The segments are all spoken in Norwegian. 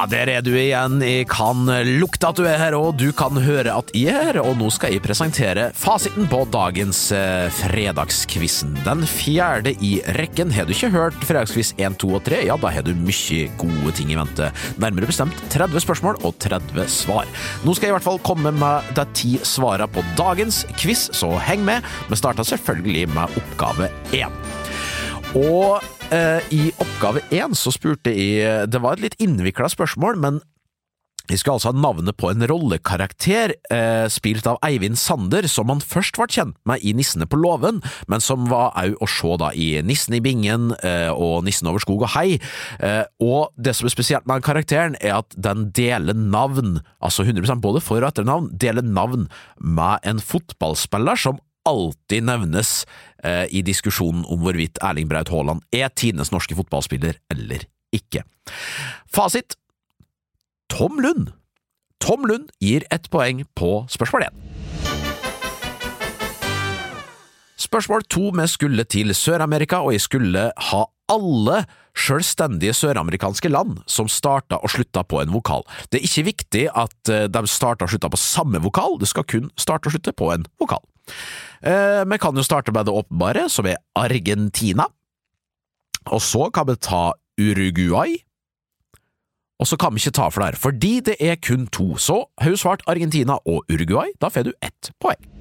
Ja, der er du igjen. Jeg kan lukte at du er her, og du kan høre at jeg er her. Og nå skal jeg presentere fasiten på dagens eh, fredagskvissen. Den fjerde i rekken. Har du ikke hørt fredagskviss 1, 2 og 3, ja, da har du mye gode ting i vente. Nærmere bestemt 30 spørsmål og 30 svar. Nå skal jeg i hvert fall komme med de ti svarene på dagens quiz, så heng med. Vi starter selvfølgelig med oppgave 1. Og i oppgave én så spurte jeg Det var et litt innvikla spørsmål, men vi skal altså ha navnet på en rollekarakter eh, spilt av Eivind Sander, som han først ble kjent med i Nissene på låven, men som var òg å se da i Nissen i bingen eh, og Nissen over skog og hei. Eh, og det som er spesielt med den karakteren, er at den deler navn, altså 100% både for- og etternavn, deler navn med en fotballspiller som alltid nevnes eh, i diskusjonen om hvorvidt Erling Braut Haaland er tidenes norske fotballspiller eller ikke. Fasit Tom Lund. Tom Lund gir ett poeng på spørsmål én. Spørsmål to vi skulle til Sør-Amerika, og jeg skulle ha alle selvstendige søramerikanske land som starta og slutta på en vokal. Det er ikke viktig at eh, de starta og slutta på samme vokal, det skal kun starte og slutte på en vokal. Eh, Vi kan jo starte med det åpenbare, som er Argentina. Og så kan vi ta Uruguay. Og så kan vi ikke ta flere, fordi det er kun to. Så har du svart Argentina og Uruguay, da får du ett poeng.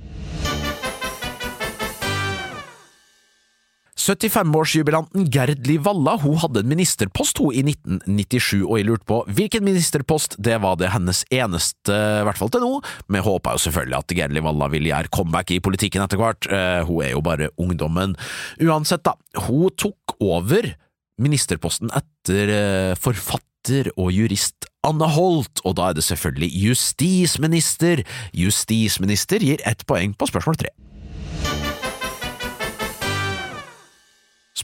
75-årsjubilanten Gerd Liv Valla hun hadde en ministerpost hun i 1997, og jeg lurte på hvilken ministerpost det var det hennes eneste, i hvert fall til nå. Vi håper jo selvfølgelig at Gerd Liv Valla vil gjøre comeback i politikken etter hvert, Eh, hun er jo bare ungdommen. Uansett, da, hun tok over ministerposten etter eh, forfatter og jurist Anne Holt, og da er det selvfølgelig justisminister. Justisminister gir ett poeng på spørsmål tre.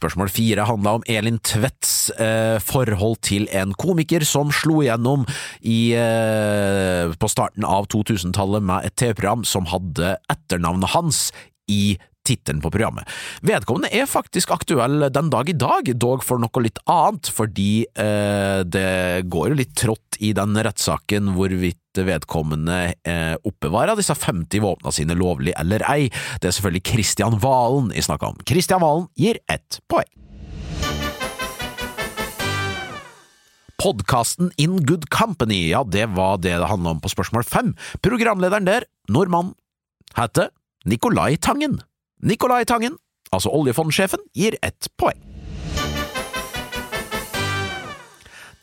Spørsmål fire handla om Elin Tvedts eh, forhold til en komiker som slo igjennom i, eh, på starten av 2000-tallet med et TV-program som hadde etternavnet hans i tittelen på programmet. Vedkommende er faktisk aktuell den dag i dag, dog for noe litt annet, fordi eh, det går jo litt trått i den rettssaken hvorvidt vedkommende eh, oppbevarer disse 50 våpnene sine lovlig eller ei. Det er selvfølgelig Kristian Valen jeg snakker om. Kristian Valen gir ett poeng. Podkasten In Good Company, ja, det var det det handla om på spørsmål fem. Programlederen der, nordmann, heter Nicolai Tangen. Nicolai Tangen, altså oljefondsjefen, gir ett poeng.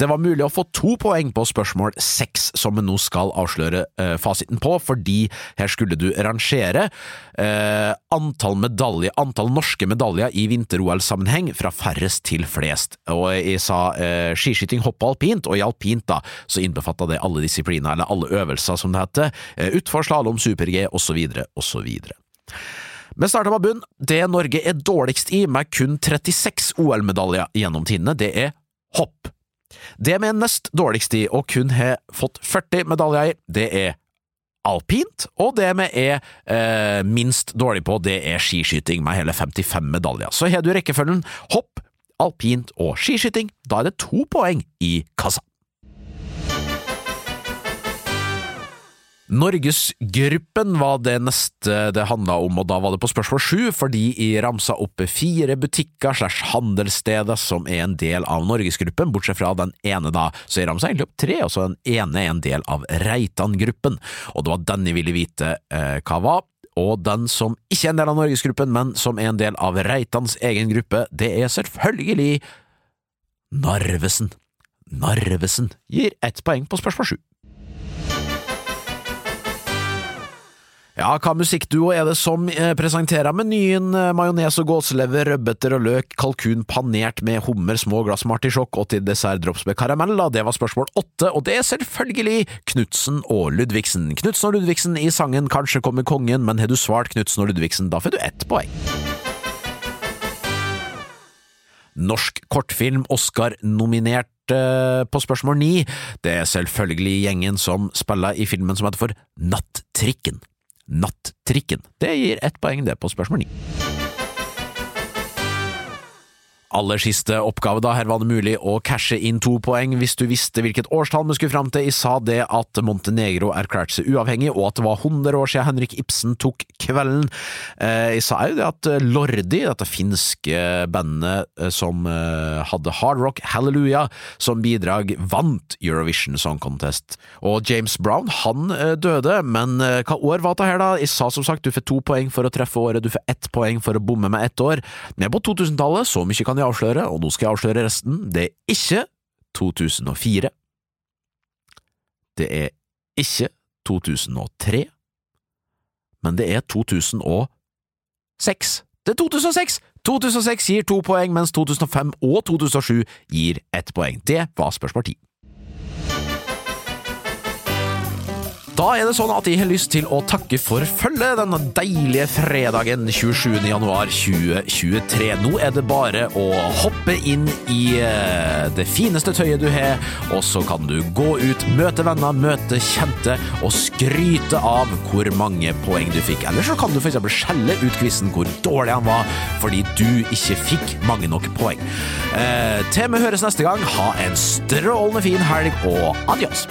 Det var mulig å få to poeng på spørsmål seks, som vi nå skal avsløre eh, fasiten på, fordi her skulle du rangere eh, antall medaljer, antall norske medaljer i vinter-OL-sammenheng fra færrest til flest. Og jeg sa eh, skiskyting, hoppe alpint, og i alpint da, så innbefatta det alle disipliner, eller alle øvelser, som det heter, eh, utfor, slalåm, super-G, osv., osv. Vi starter med bunn. Det Norge er dårligst i, med kun 36 OL-medaljer gjennom tidene, det er hopp. Det vi er nest dårligst i og kun har fått 40 medaljer i, det er alpint, og det vi er eh, minst dårlig på, det er skiskyting, med hele 55 medaljer. Så har du rekkefølgen hopp, alpint og skiskyting. Da er det to poeng i kassa. Norgesgruppen var det neste det handla om, og da var det på spørsmål sju, fordi jeg ramsa opp fire butikker slash handelssteder som er en del av Norgesgruppen, bortsett fra den ene, da. Så jeg ramsa egentlig opp tre, og så den ene er en del av Reitan-gruppen, og det var den jeg ville vite eh, hva var. Og den som ikke er en del av Norgesgruppen, men som er en del av Reitans egen gruppe, det er selvfølgelig Narvesen. Narvesen gir ett poeng på spørsmål sju. Ja, hva musikkduo er det som eh, presenterer menyen eh, majones og gåselever, rødbeter og løk, kalkun panert med hummer, små glass med artisjokk og til dessert drops med karamell? Det var spørsmål åtte, og det er selvfølgelig Knutsen og Ludvigsen. Knutsen og Ludvigsen i sangen Kanskje kommer kongen, men har du svart Knutsen og Ludvigsen, da får du ett poeng. Norsk kortfilm Oscar-nominert eh, på spørsmål ni. Det er selvfølgelig gjengen som spiller i filmen som heter for Nattrikken. Nattrikken. Det gir ett poeng, det, på spørsmål ni. Aller siste oppgave, da. Her var det mulig å cashe inn to poeng hvis du visste hvilket årstall vi skulle fram til. Jeg sa det at Montenegro erklærte seg uavhengig, og at det var 100 år siden Henrik Ibsen tok kvelden. I jeg sa jo det at Lordi, dette finske bandet eh, som eh, hadde Hard Rock Hallelujah som bidrag, vant Eurovision Song Contest. Og James Brown, han døde, men hva år var det her, da? Jeg sa som sagt du får to poeng for å treffe året, du får ett poeng for å bomme med ett år. Er på 2000-tallet, så mye kan jeg avsløre, og nå skal jeg avsløre resten. Det er ikke 2004. Det er ikke 2003, men det er 2006. Det er 2006! 2006 gir to poeng, mens 2005 og 2007 gir ett poeng. Det var spørsmål ti. Da er det sånn at jeg har lyst til å takke for følget denne deilige fredagen 27. januar 2023. Nå er det bare å hoppe inn i eh, det fineste tøyet du har, og så kan du gå ut, møte venner, møte kjente og skryte av hvor mange poeng du fikk. Eller så kan du f.eks. skjelle ut quizen hvor dårlig han var fordi du ikke fikk mange nok poeng. Eh, til vi høres neste gang, ha en strålende fin helg og adios!